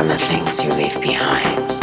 from the things you leave behind.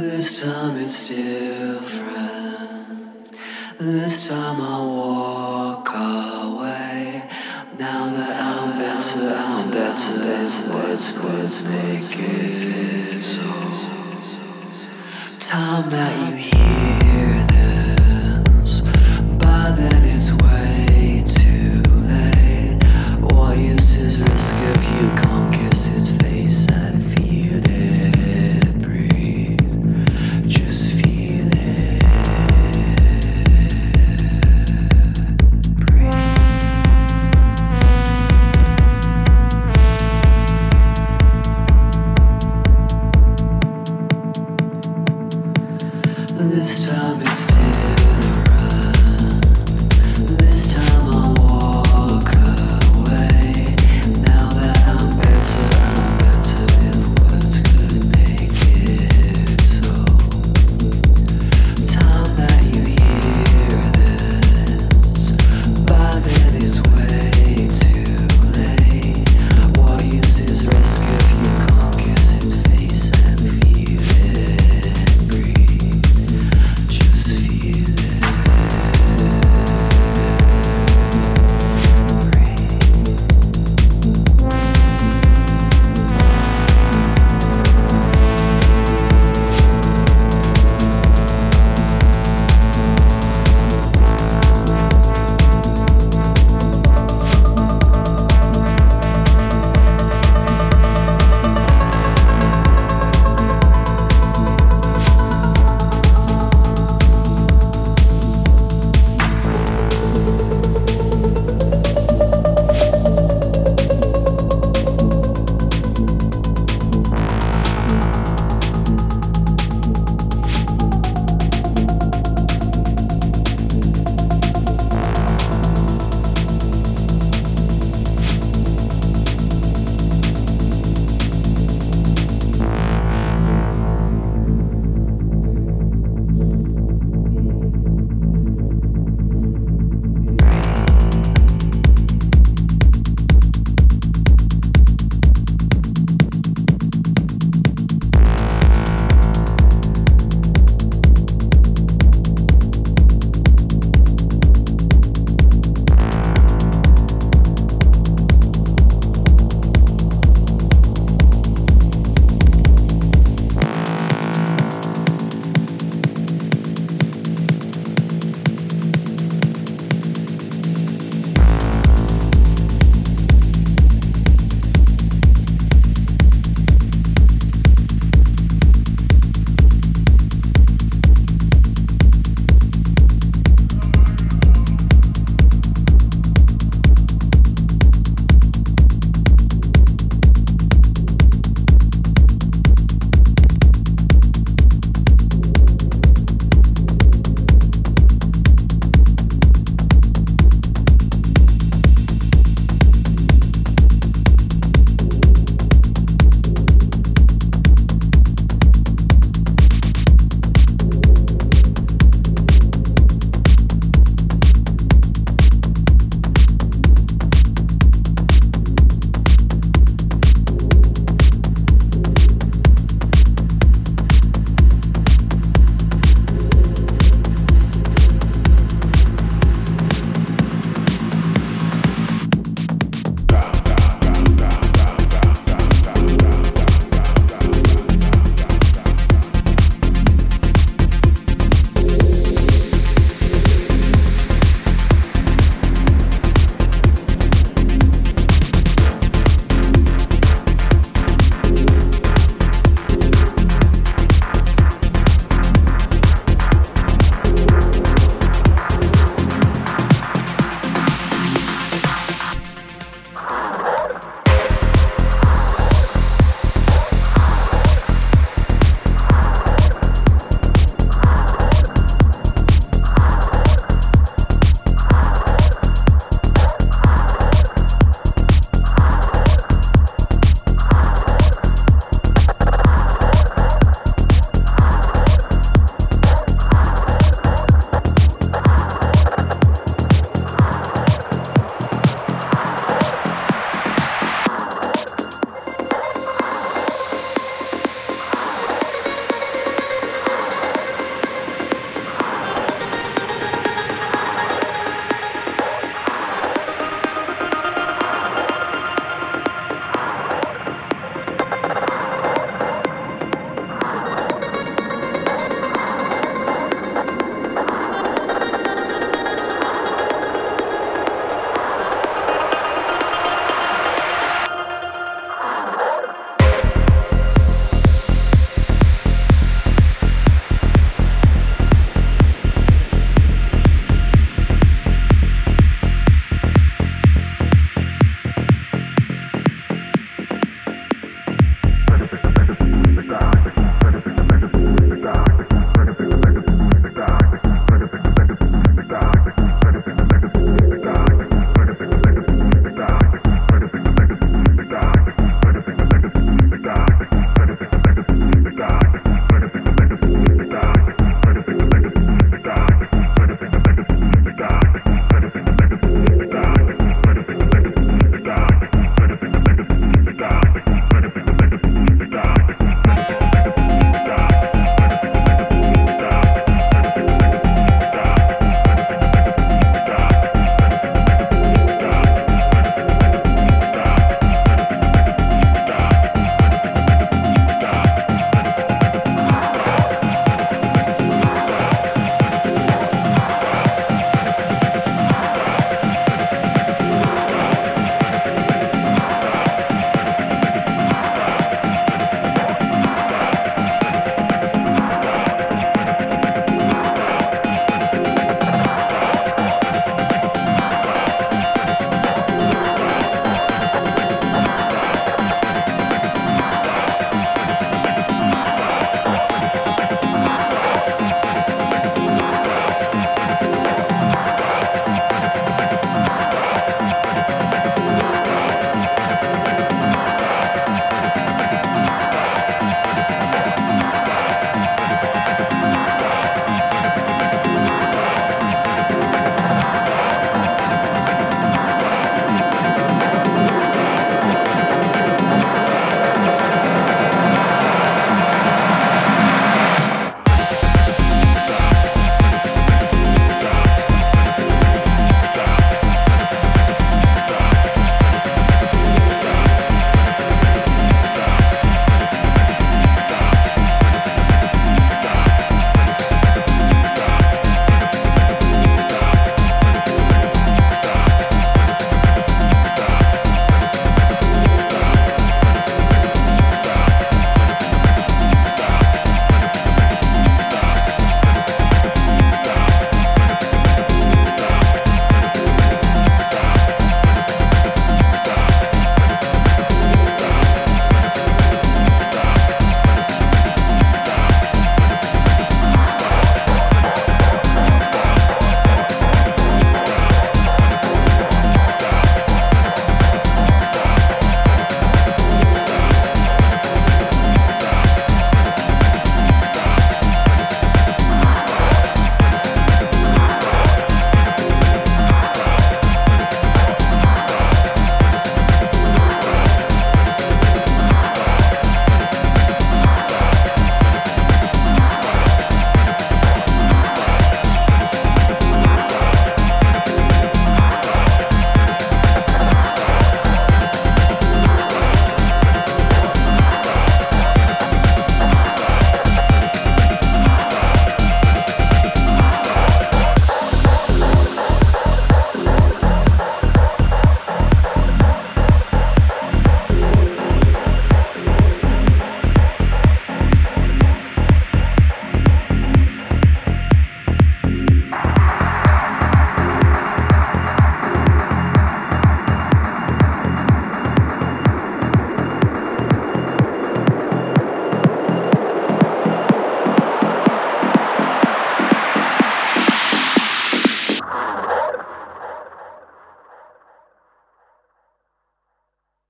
This time it's different. This time I walk away. Now that I'm better, I'm better. What's words make it so? Time that you hear.